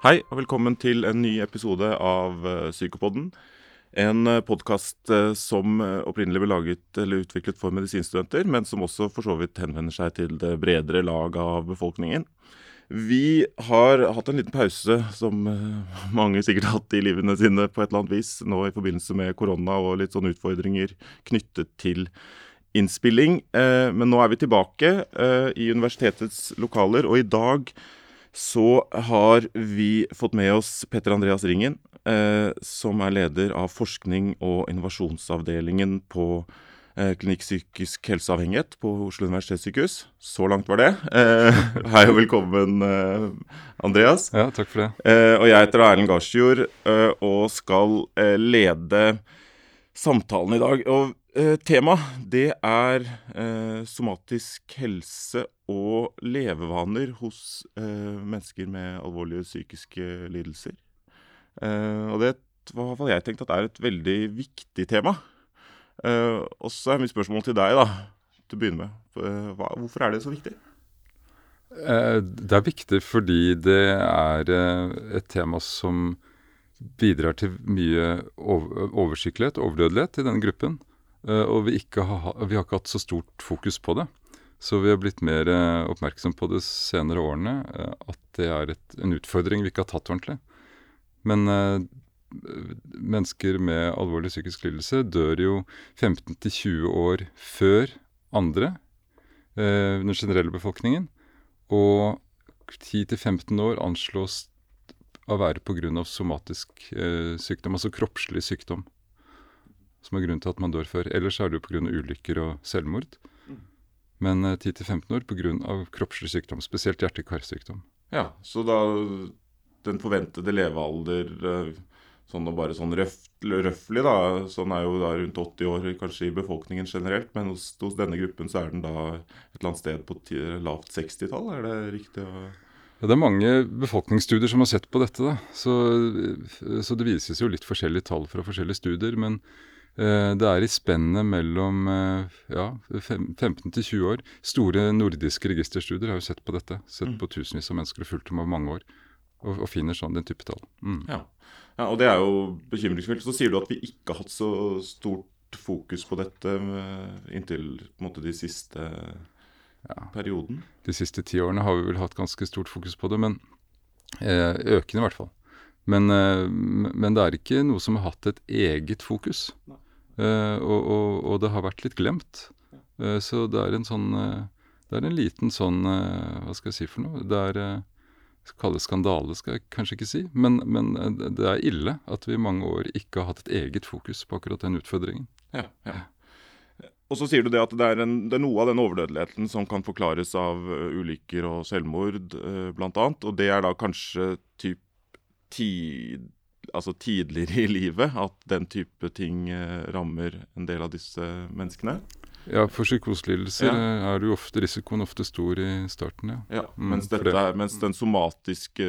Hei og velkommen til en ny episode av uh, Psykopodden. En uh, podkast uh, som opprinnelig ble laget eller utviklet for medisinstudenter, men som også for så vidt henvender seg til det bredere lag av befolkningen. Vi har hatt en liten pause, som mange sikkert har hatt i livene sine på et eller annet vis, nå i forbindelse med korona og litt sånne utfordringer knyttet til innspilling. Men nå er vi tilbake i universitetets lokaler, og i dag så har vi fått med oss Petter Andreas Ringen, eh, som er leder av forskning- og innovasjonsavdelingen på eh, Klinikk psykisk helseavhengighet på Oslo universitetssykehus. Så langt var det. Eh, hei og velkommen, eh, Andreas. Ja, takk for det. Eh, og jeg heter Erlend Garsjord eh, og skal lede samtalen i dag. Og Eh, tema det er eh, somatisk helse og levevaner hos eh, mennesker med alvorlige psykiske lidelser. Eh, og det har jeg tenkt at er et veldig viktig tema. Eh, og så er mitt spørsmål til deg, da, til å begynne med. Hva, hvorfor er det så viktig? Det er viktig fordi det er et tema som bidrar til mye oversiktlighet, overdødelighet, i denne gruppen. Eh, og vi, har, vi, har, ikke hatt så stort fokus på det. Så vi har blitt mer eh, oppmerksom på det senere årene, eh, at det er et, en utfordring vi ikke har tatt ordentlig. Men mennesker med alvorlig psykisk lidelse dør jo 15-20 år før andre eh, den generelle befolkningen. Og 10-15 år anslås å være pga. somatisk eh, sykdom, altså kroppslig sykdom som er grunnen til at man dør før. Ellers er det jo pga. ulykker og selvmord. Mm. Men 10-15 eh, år pga. kroppslig sykdom, spesielt hjerte-karsykdom. Ja, så da den forventede levealder eh, sånn og bare sånn røftlig, da, sånn er jo da rundt 80 år kanskje i befolkningen generelt, men hos, hos denne gruppen så er den da et eller annet sted på lavt 60-tall, er det riktig å ja, Det er mange befolkningsstudier som har sett på dette. da, så, så det vises jo litt forskjellige tall fra forskjellige studier. Men Eh, det er i spennet mellom eh, ja, 15 til 20 år. Store nordiske registerstudier har jo sett på dette. Sett mm. på tusenvis av mennesker og fulgt dem over mange år. Og, og finner sånn den type tall. Mm. Ja. ja. og det er jo bekymringsfullt. Så sier du at vi ikke har hatt så stort fokus på dette inntil på måte de siste ja. perioden. De siste ti årene har vi vel hatt ganske stort fokus på det, men eh, økende i hvert fall. Men, eh, men, det er ikke noe som har hatt et eget fokus. Uh, og, og, og, det har vært litt glemt. Uh, så det er en sånn Det er en liten sånn Hva skal jeg si for noe? Det er kalle skandale, skal jeg kanskje ikke si. Men, men, det er ille at vi i mange år ikke har hatt et eget fokus på akkurat den utfordringen. Ja, ja. Og så sier du det at det er, en, det er, noe av den overdødeligheten som kan forklares av ulykker og selvmord, bl.a. Og det er da kanskje typ tid, altså tidligere i livet at den type ting eh, rammer en del av disse menneskene? Ja, for psykoselidelser ja. er jo ofte risikoen ofte stor i starten, ja. ja mens, mm, er, mens, den somatiske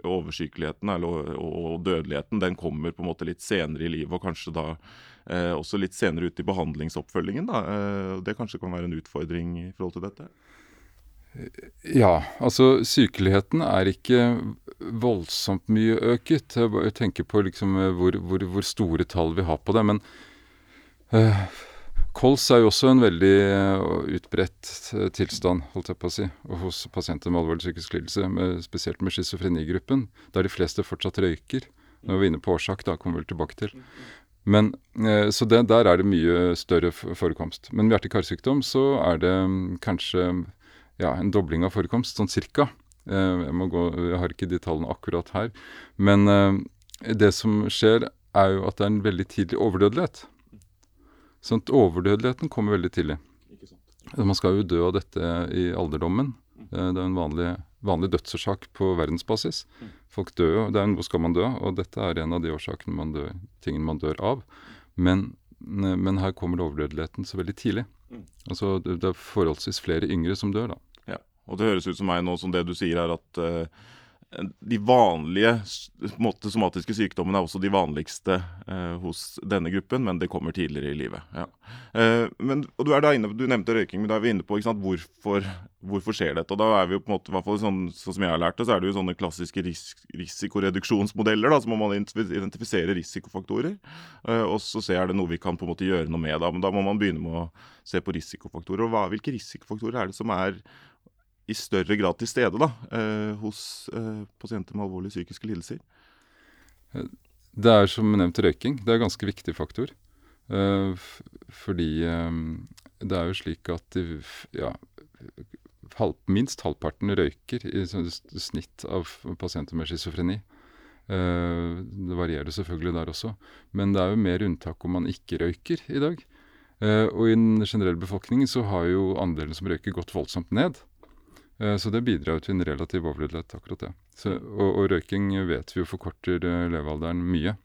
oversykeligheten og, og, dødeligheten den kommer på en måte litt senere i livet, og kanskje da eh, også litt senere ut i behandlingsoppfølgingen. da. Eh, det kanskje kan være en utfordring i forhold til dette? Ja, altså sykeligheten er ikke voldsomt mye øket. Jeg tenker på liksom eh, hvor, hvor, hvor, store tall vi har på det. Men uh, kols er jo også en veldig uh, utbredt uh, tilstand, holdt jeg på å si, hos pasienter med alvorlig psykisk lidelse, med, spesielt med schizofrenigruppen, der de fleste fortsatt røyker. Vi er inne på årsak, da kommer vi tilbake til. Men, så det, der er det mye større forekomst. Men med hjerte-karsykdom så er det um, kanskje ja, en dobling av forekomst, sånn cirka. Jeg, jeg, gå, jeg, har ikke de tallene akkurat her. Men eh, det som skjer, er jo at det er en veldig tidlig overdødelighet. Sånn at overdødeligheten kommer veldig tidlig. Man skal jo dø av dette i alderdommen. Eh, det er en vanlig, vanlig dødsårsak på verdensbasis. Folk dør jo, det er en, Hvor skal man dø? Og dette er en av de årsakene man dør, tingene man dør av. Men, men her kommer overdødeligheten så veldig tidlig. Altså det, det er forholdsvis flere yngre som dør, da. Og det høres ut som meg nå som det du sier er at uh, de vanlige måte, somatiske sykdommene er også de vanligste uh, hos denne gruppen, men det kommer tidligere i livet. Ja. Uh, men, og Du inne, du nevnte røyking, men da er vi inne på sant, hvorfor, hvorfor, skjer dette. og da er vi jo på en måte, hvert fall sånn, sånn som jeg har lært det, så er det jo sånne klassiske ris risikoreduksjonsmodeller. da, Så må man identifisere risikofaktorer, og så se er det noe vi kan på en måte gjøre noe med. Da, men da må man begynne med å se på risikofaktorer. og hva, Hvilke risikofaktorer er det som er i større grad til stede da, eh, hos eh, pasienter med alvorlige psykiske lidelser? Det er som nevnt røyking. Det er en ganske viktig faktor. Eh, fordi det er jo slik at ja, halv, minst halvparten røyker i snitt av pasienter med schizofreni. Det varierer selvfølgelig der også, men det er jo mer unntak om man ikke røyker i dag. Og i den generelle befolkningen så har jo andelen som røyker gått voldsomt ned. Eh, så det bidrar til en relativ overdødelighet, akkurat det. Så, og, og, røyking vet vi jo forkorter eh, levealderen mye.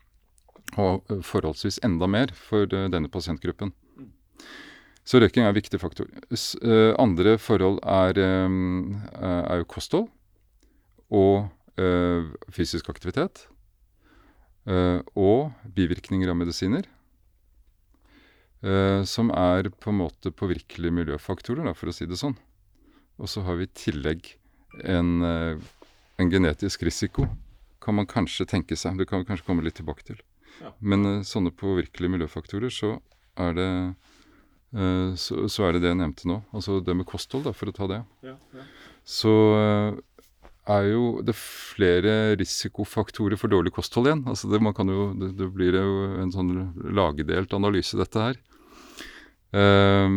Og eh, forholdsvis enda mer for denne pasientgruppen. Så røyking er en viktig faktor. Andre forhold er, er, jo kosthold og fysisk aktivitet. og bivirkninger av medisiner. som er på en måte påvirkelige miljøfaktorer, for å si det sånn. Og så har vi i tillegg en, eh, en, genetisk risiko, kan man kanskje tenke seg. Det kan vi kanskje komme litt tilbake til. Ja. Men uh, sånne påvirkelige miljøfaktorer, så er det uh, så, så, er det det jeg nevnte nå. Altså det med kosthold, da, for å ta det. Ja, ja. Så er jo det flere risikofaktorer for dårlig kosthold igjen. Altså det, jo, det, det blir jo en sånn lagedelt analyse, dette her. Uh,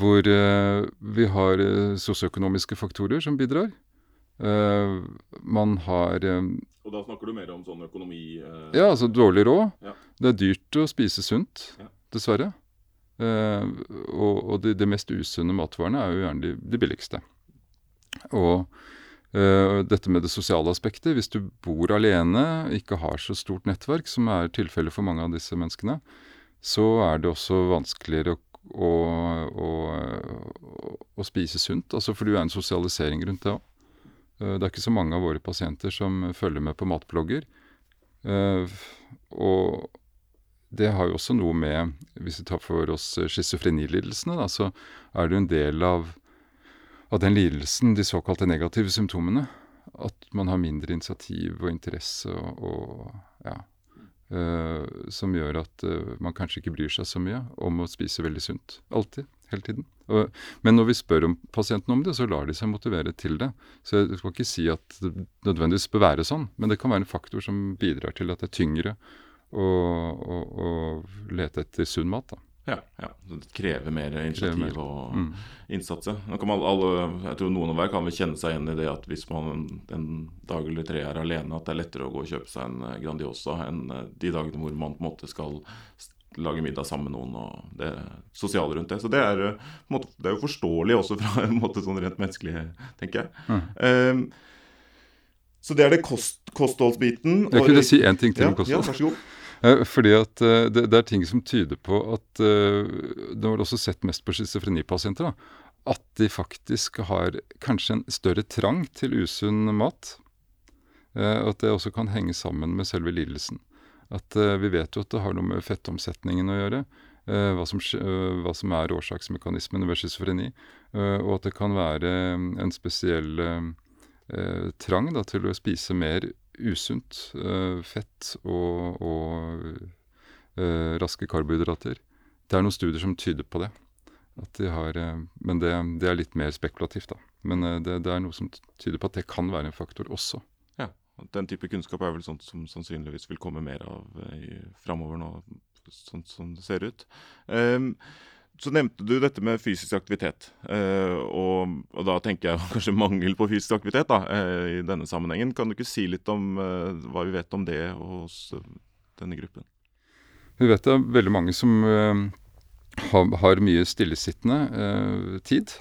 hvor uh, vi har uh, sosioøkonomiske faktorer som bidrar. Uh, man har Og da snakker du mer om sånn økonomi Ja, altså dårlig råd. Ja. Det er dyrt å spise sunt, ja. dessverre. og, og de, de, mest usunne matvarene er jo gjerne de, de billigste. Og dette med det sosiale aspektet. Hvis du bor alene, ikke har så stort nettverk, som er tilfellet for mange av disse menneskene, så er det også vanskeligere å å spise sunt. Altså for det er en sosialisering rundt det òg. Eh, det er ikke så mange av våre pasienter som følger med på matblogger. Eh, og det har jo også noe med Hvis vi tar for oss schizofrenilidelsene, så er det jo en del av, av den lidelsen, de såkalte negative symptomene, at man har mindre initiativ og interesse og, og ja, Uh, som gjør at uh, man kanskje ikke bryr seg så mye om å spise veldig sunt. Alltid. Hele tiden. Og, men når vi spør om pasienten om det, så lar de seg motivere til det. Så jeg skal ikke si at det nødvendigvis bør være sånn, men det kan være en faktor som bidrar til at det er tyngre å, å, å lete etter sunn mat. da. Ja, ja. Det krever mer initiativ og mm. innsats. Jeg tror noen av hver kan vel kjenne seg igjen i det at hvis man en dag eller tre er alene, at det er lettere å gå og kjøpe seg en eh, Grandiosa enn eh, de dagene hvor man på en måte skal lage middag sammen med noen og det sosiale rundt det. Så det er, eh, måte, det er jo forståelig også fra en måte sånn rent menneskelig, tenker jeg. Mm. Um, så det er det kost, kostholdsbiten. Jeg kunne si én ting til om kosthold. Ja, vær så god. Eh, fordi at eh, det, det, er ting som tyder på at eh, Det var også sett mest på schizofrenipasienter. At de faktisk har kanskje en større trang til usunn mat. At det også kan henge sammen med selve lidelsen. At Vi vet jo at det har noe med fettomsetningen å gjøre. Hva som, hva som er årsaksmekanismen ved schizofreni. Og at det kan være en spesiell trang da, til å spise mer usunt. Uh, fett og, og uh, raske karbohydrater. Det er noen studier som tyder på det. De har, uh, men det, det, er litt mer spekulativt, da. Men det, det, er noe som tyder på at det kan være en faktor også. Ja, Den type kunnskap er vel sånt som sannsynligvis vil komme mer av framover nå, sånn som det ser ut. Um, så nevnte du dette med fysisk aktivitet. Eh, og, og, da tenker jeg kanskje mangel på fysisk aktivitet da, eh, i denne sammenhengen. Kan du ikke si litt om eh, hva vi vet om det hos denne gruppen? Vi vet det er veldig mange som har, har, mye stillesittende tid.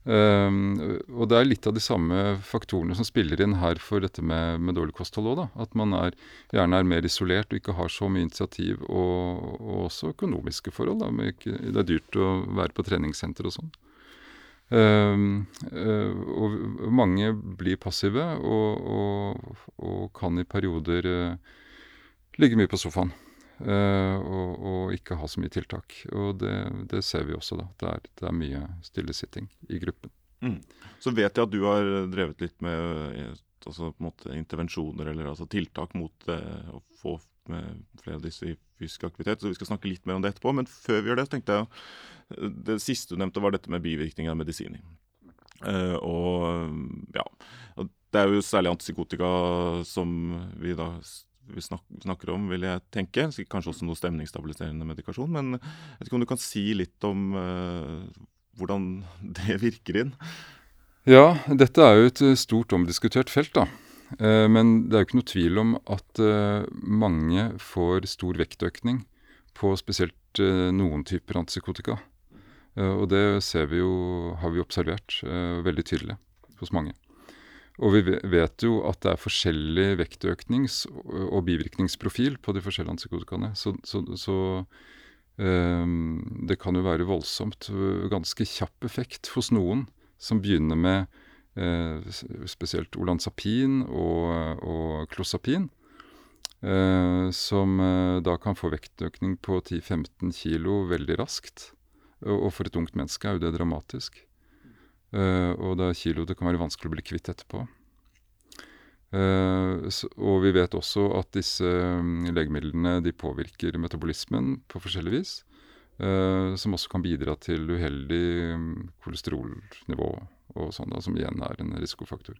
Um, og det er litt av de samme faktorene som spiller inn her for dette med, med dårlig kosthold òg, At man er, gjerne er mer isolert og ikke har så mye initiativ, og, og også økonomiske forhold. Da. Det er dyrt å være på treningssenter og sånn. Um, og mange blir passive og, og, og kan i perioder uh, ligge mye på sofaen. Uh, og, og, ikke ha så mye tiltak. Og det, det ser vi også, da. Det er, det er mye stillesitting i gruppen. Mm. Så vet jeg at du har drevet litt med altså, måte, intervensjoner eller altså, tiltak mot å få flere av disse i fysisk aktivitet. Så vi skal snakke litt mer om det etterpå. Men før vi gjør det, så tenkte jeg Det siste du nevnte, var dette med bivirkninger av medisiner. Uh, og ja Det er jo særlig antipsykotika som vi da vi snakker om, vil jeg tenke. Kanskje også noe stemningsstabiliserende medikasjon. Men jeg vet ikke om du kan si litt om uh, hvordan det virker inn? Ja, dette er jo et stort omdiskutert felt, da. Eh, men det er jo ikke noe tvil om at eh, mange får stor vektøkning på spesielt eh, noen typer antipsykotika. Og det vi jo, har vi observert veldig tydelig hos mange. Og vi vet jo at det er forskjellig vektøknings- og bivirkningsprofil på de forskjellige antipsykotikaene. Så, så, så um, det kan jo være voldsomt. Ganske kjapp effekt hos noen som begynner med uh, spesielt olanzapin og, og klosapin. Uh, som uh, da kan få vektøkning på 10-15 kilo veldig raskt. Og, og for et ungt menneske er jo det dramatisk. Og det er kilo det kan være vanskelig å bli kvitt etterpå. Uh, og vi vet også at disse um, legemidlene de påvirker metabolismen på forskjellig vis. Uh, som også kan bidra til uheldig um, kolesterolnivå og sånn, som igjen er en risikofaktor.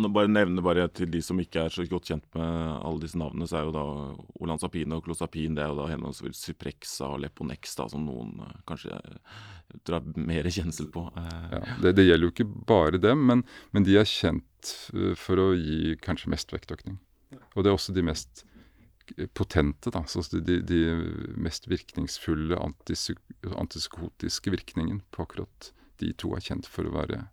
Bare nevne bare til de som ikke er så godt kjent med alle disse navnene, så er jo da olanzapin og klosapin det er jo da henholdsvis Cyprexa og Leponex, da, som noen uh, kanskje drar mer kjensel på. Uh. Ja, det, det, gjelder jo ikke bare dem, men, men de er kjent for å gi kanskje mest vektøkning. Og det er også de mest potente, da, de, de mest virkningsfulle antipsykotiske virkningen på akkurat de to er kjent for å være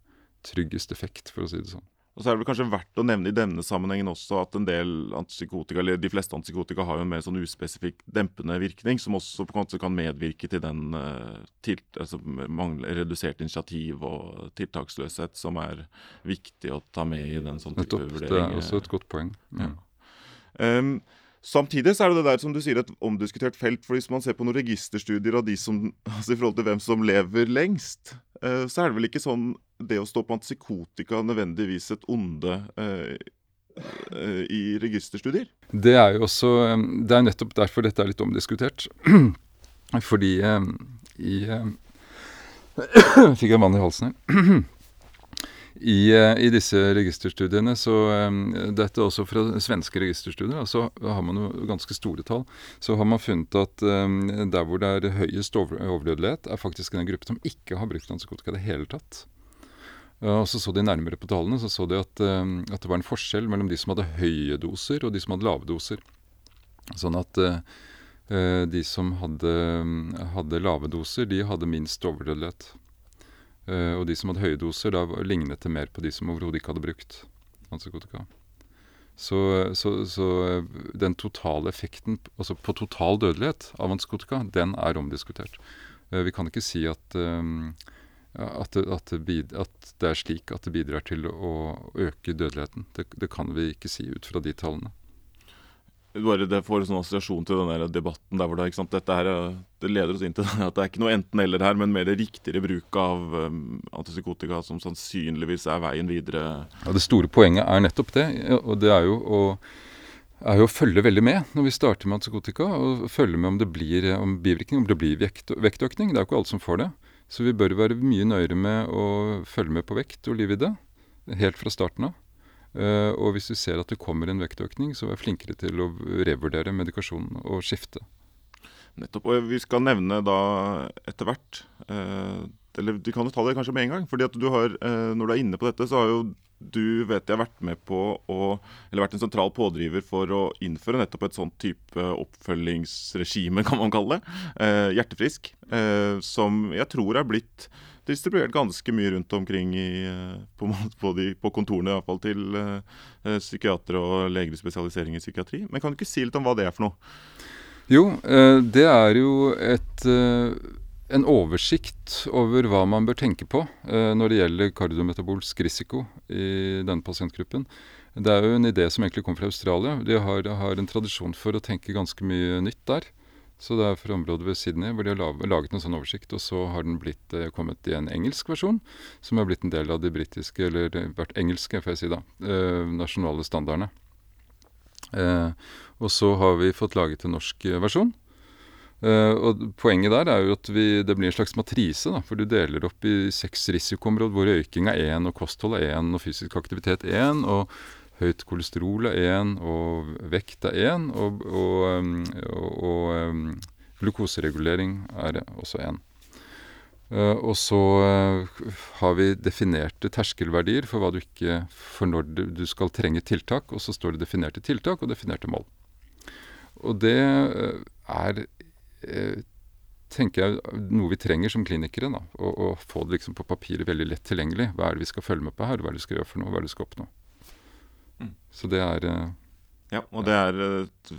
tryggest effekt, for å si det sånn. Og så er det vel kanskje verdt å nevne i denne sammenhengen også at en del antipsykotika, eller de fleste antipsykotika har jo en mer sånn uspesifikk dempende virkning, som også på en måte kan medvirke til den til, altså, redusert initiativ og tiltaksløshet som er viktig å ta med i den sånn type Nettopp, vurdering. Det er også et godt poeng. Mm. Ja. Um, Samtidig så er det det der som du sier et omdiskutert felt. for Hvis man ser på noen registerstudier av de som, altså i forhold til hvem som lever lengst, eh, så er det vel ikke sånn det å stå på antipsykotika nødvendigvis et onde eh, eh, i registerstudier? Det er jo også Det er nettopp derfor dette er litt omdiskutert. Fordi i Fikk jeg vann i halsen her. I, eh, I, disse registerstudiene, så Dette er også fra svenske registerstudier, så har man jo ganske store tall. Så har man funnet at der hvor det er høyest over, overdødelighet, er faktisk den gruppen som ikke har brukt antipsykotika i det hele tatt. Og Så så de nærmere på tallene, så så de at, um, at, det var en forskjell mellom de som hadde høye doser, og de som hadde lave doser. Sånn at uh, de som hadde, hadde lave doser, de hadde minst overdødelighet. Uh, og de som hadde høye doser, da lignet det mer på de som overhodet ikke hadde brukt antipsykotika. Så, så, så, eh, den totale effekten altså på total dødelighet av antipsykotika, den er omdiskutert. Uh, vi kan ikke si at, um, at, det, at, det bid, at, det, er slik at det bidrar til å øke dødeligheten. Det, det kan vi ikke si ut fra de tallene bare det får en sånn assosiasjon til den der debatten der hvor det, Dette her, det leder oss inn til at det er ikke noe enten-eller her, men mer riktigere bruk av um, antipsykotika som sannsynligvis er veien videre. Ja, Det store poenget er nettopp det. og det er jo å, er jo å følge veldig med når vi starter med antipsykotika. og Følge med om det blir om bivirkning, om det blir vekt, vektøkning. Det er jo ikke alle som får det. Så vi bør være mye nøyere med å følge med på vekt og liv i det, helt fra starten av. Uh, og hvis vi ser at det kommer en vektøkning, så vi flinkere til å revurdere medikasjonen og skifte. Nettopp. Og vi skal nevne da etter hvert uh, Eller vi kan jo ta det kanskje med en gang. fordi at du har, uh, Når du er inne på dette, så har jo du vet jeg har vært med på å, eller vært en sentral pådriver for å innføre nettopp et sånt type oppfølgingsregime, kan man kalle det. hjertefrisk. som jeg tror er blitt distribuert ganske mye rundt omkring i, eh, på, på, de, på kontorene, iallfall til eh, psykiatere og leger i spesialisering i psykiatri. Men kan du ikke si litt om hva det er for noe? Jo, uh, det er jo et en oversikt over hva man bør tenke på eh, når det gjelder kardiometabolsk risiko i denne pasientgruppen. Det er jo en idé som egentlig kommer fra Australia. De har, har, en tradisjon for å tenke ganske mye nytt der. Så det er fra området ved Sydney hvor de har laget en sånn oversikt. Og så har den blitt, eh, kommet i en engelsk versjon, som har blitt en del av de britiske, eller vært engelske, får jeg si da, eh, nasjonale standardene. Eh, og så har vi fått laget en norsk versjon. Uh, og Poenget der er jo at vi, det blir en slags matrise. da, For du deler opp i seks risikoområder hvor røyking er én, og kosthold er én, og fysisk aktivitet er én, og høyt kolesterol er én, og vekt er én, og, og, og, og um, glukoseregulering er også én. Uh, og så uh, har vi definerte terskelverdier for, hva du ikke, for når du, du skal trenge tiltak, og så står det definerte tiltak og definerte mål. Og det er Eh, tenker jeg noe vi trenger som klinikere. da, Å, å få det liksom på papiret veldig lett tilgjengelig. Hva er det vi skal følge med på her? Hva er det vi skal gjøre for noe? Hva er det vi skal oppnå? Mm. Så det er uh, Ja, og det er et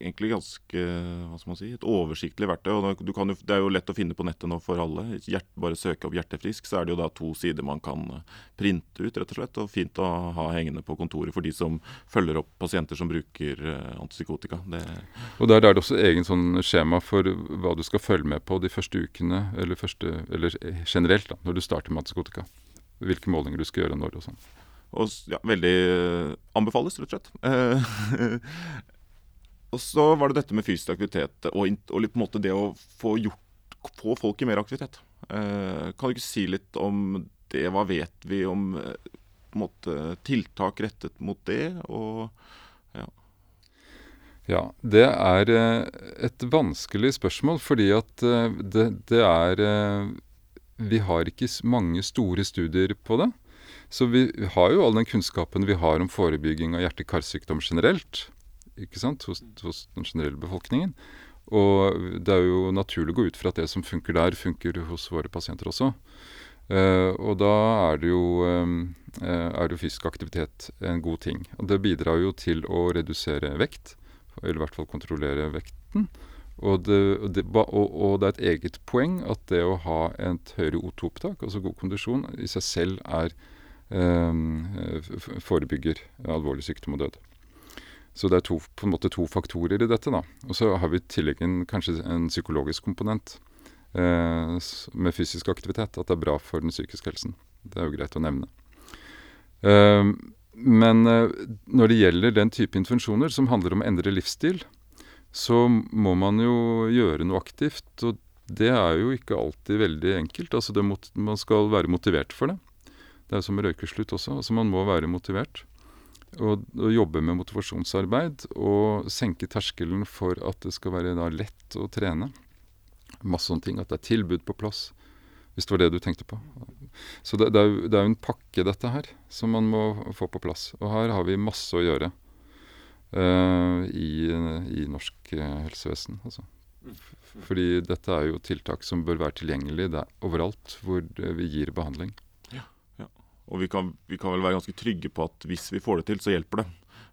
egentlig ganske hva skal man si, et oversiktlig verktøy. og jo, Det er jo lett å finne på nettet nå for alle. Hjert, bare søke opp 'hjertefrisk', så er det jo da to sider man kan eh, printe ut, rett og slett. Og fint å ha hengende på kontoret for de som følger opp pasienter som bruker uh, antipsykotika. Det og der er det også egen sånn skjema for hva du skal følge med på de første ukene, eller, første, eller generelt da, når du starter med antipsykotika. Hvilke målinger du skal gjøre når og sånn. Og ja, veldig anbefales, rett og slett. Og så var det dette med fysisk aktivitet og, og på en måte det å få, gjort, få folk i mer aktivitet. Eh, kan du ikke si litt om det? Hva vet vi om eh, måte, tiltak rettet mot det? Og, ja. ja. det er eh, et vanskelig spørsmål, fordi at eh, det, det er Vi har ikke mange store studier på det. Så vi har jo all den kunnskapen vi har om forebygging av hjerte-karsykdom generelt ikke sant, hos, hos, den generelle befolkningen. Og det er jo naturlig å gå ut fra at det som funker der, funker hos våre pasienter også. Uh, og da er det, jo, um, er det fysisk aktivitet en god ting. Og det bidrar jo til å redusere vekt, eller i hvert fall kontrollere vekten. Og det, det, og, og det, er et eget poeng at det å ha et høyere O2-opptak, altså god kondisjon, i seg selv er um, forebygger alvorlig sykdom og død. Så det er to, på en måte to faktorer i dette. da. Og så har vi i tillegg en, kanskje en psykologisk komponent eh, med fysisk aktivitet. At det er bra for den psykiske helsen. Det er jo greit å nevne. Eh, men eh, når det gjelder den type intervensjoner som handler om å endre livsstil, så må man jo gjøre noe aktivt. Og det er jo ikke alltid veldig enkelt. Altså mot, man skal være motivert for det. Det er jo som røykeslutt også. Altså man må være motivert og, og jobbe med motivasjonsarbeid og senke terskelen for at det skal være da, lett å trene. Masse sånne ting. At det er tilbud på plass. Hvis det var det du tenkte på. Så det, det, er, jo, det er jo en pakke, dette her, som man må få på plass. Og her har vi masse å gjøre uh, i, i, norsk uh, helsevesen. Altså. Fordi dette er jo tiltak som bør være tilgjengelig overalt hvor vi gir behandling. Og vi kan, vi kan, vel være ganske trygge på at hvis vi får det til, så hjelper det.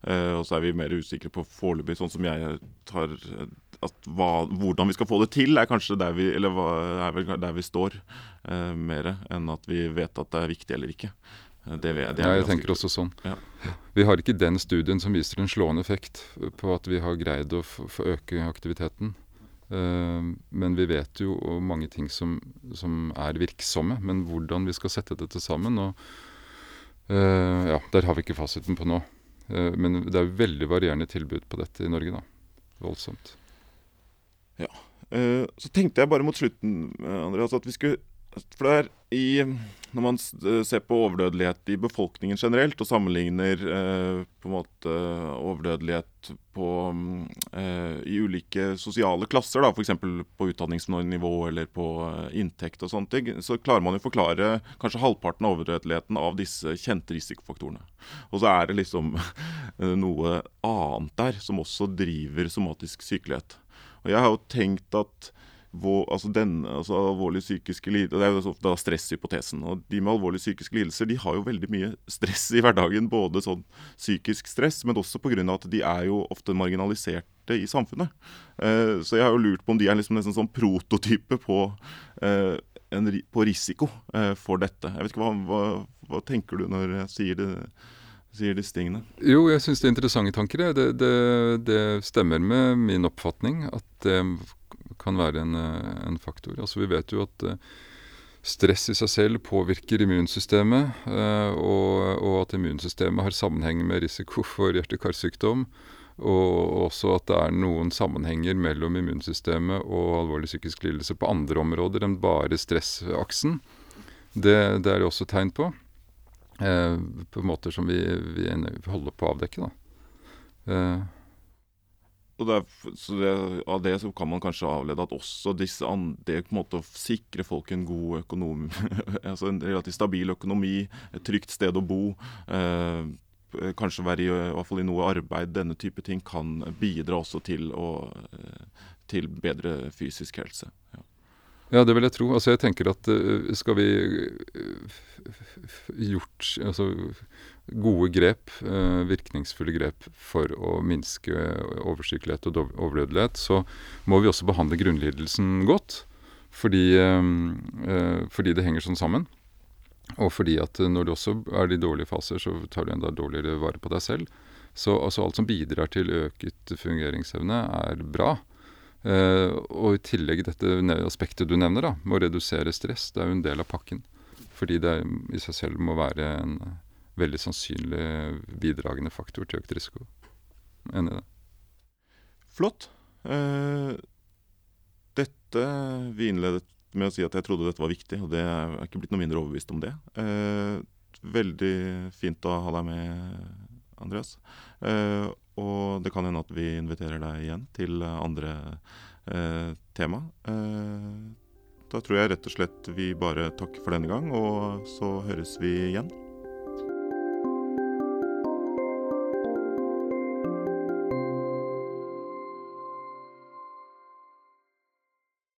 Eh, og så er vi mer usikre på foreløpig, sånn som jeg tar at hva, Hvordan vi skal få det til, er kanskje der vi, eller er vel der vi står, eh, mer enn at vi vet at det er viktig eller ikke. Eh, det, det ja, jeg tenker også sånn. Ja. Vi har ikke den studien som viser en slående effekt på at vi har greid å få øke aktiviteten. Uh, men vi vet jo mange ting som, som, er virksomme. Men hvordan vi skal sette dette sammen og ja, Der har vi ikke fasiten på nå. Uh, men det er veldig varierende tilbud på dette i Norge. da. Voldsomt. Ja. Uh, så tenkte jeg bare mot slutten, Andreas, at vi skulle For det er i Når man ser på overdødelighet i befolkningen generelt, og sammenligner på en måte overdødelighet på, i ulike sosiale klasser, f.eks. på utdanningsnivå eller på inntekt og sånne ting, så klarer man jo forklare kanskje halvparten av overdødeligheten av disse kjente risikofaktorene. Og så er det liksom noe annet der som også driver somatisk sykelighet. Og jeg har jo tenkt at altså den, altså alvorlig psykiske lidelser, Det er jo da stresshypotesen. og De med alvorlige psykiske lidelser de har jo veldig mye stress i hverdagen. Både sånn psykisk stress, men også pga. at de er jo ofte marginaliserte i samfunnet. Eh, så jeg har jo lurt på om de er liksom nesten sånn prototype på, eh, en, på risiko eh, for dette. Jeg vet ikke, hva, hva, hva tenker du når jeg sier det? sier disse tingene? Jo, jeg syns det er interessante tanker. Det, det, det, stemmer med min oppfatning at det kan være en, eh, en, faktor. Altså Vi vet jo at eh, stress i seg selv påvirker immunsystemet, eh, og, og at immunsystemet har sammenheng med risiko for hjerte-karsykdom. Og også at det er noen sammenhenger mellom immunsystemet og alvorlig psykisk lidelse på andre områder enn bare stressaksen. Det, det er det også tegn på. Eh, på måter som vi, vi holder på å avdekke. da. Eh, og så det, Av det så kan man kanskje avlede at også disse det på en måte å sikre folk en god økonom, altså en relativt stabil økonomi, et trygt sted å bo, eh, kanskje være i, i, hvert fall i noe arbeid, denne type ting kan bidra også til, å, eh, til bedre fysisk helse. Ja. Ja, det vil jeg tro. Altså, jeg tenker at uh, skal vi uh, gjort altså, gode grep, uh, virkningsfulle grep for å minske oversykelighet og overdødelighet, så må vi også behandle grunnlidelsen godt. Fordi, fordi, det henger sånn sammen. Og fordi at når du også er i dårlige faser, så tar du enda dårligere vare på deg selv. Så altså, alt som bidrar til øket fungeringsevne, er bra. Og i tillegg dette aspektet du nevner, da, med å redusere stress. Det er jo en del av pakken. Fordi det i seg selv må være en veldig sannsynlig bidragende faktor til økt risiko. Enig i det. Flott. Eh, dette Vi innledet med å si at jeg trodde dette var viktig, og det er ikke blitt noe mindre overbevist om det. Eh, veldig fint å ha deg med, Andreas. Eh, og det kan hende at vi inviterer deg igjen til andre eh, tema. Eh, da tror jeg rett og slett vi bare takker for denne gang, og så høres vi igjen.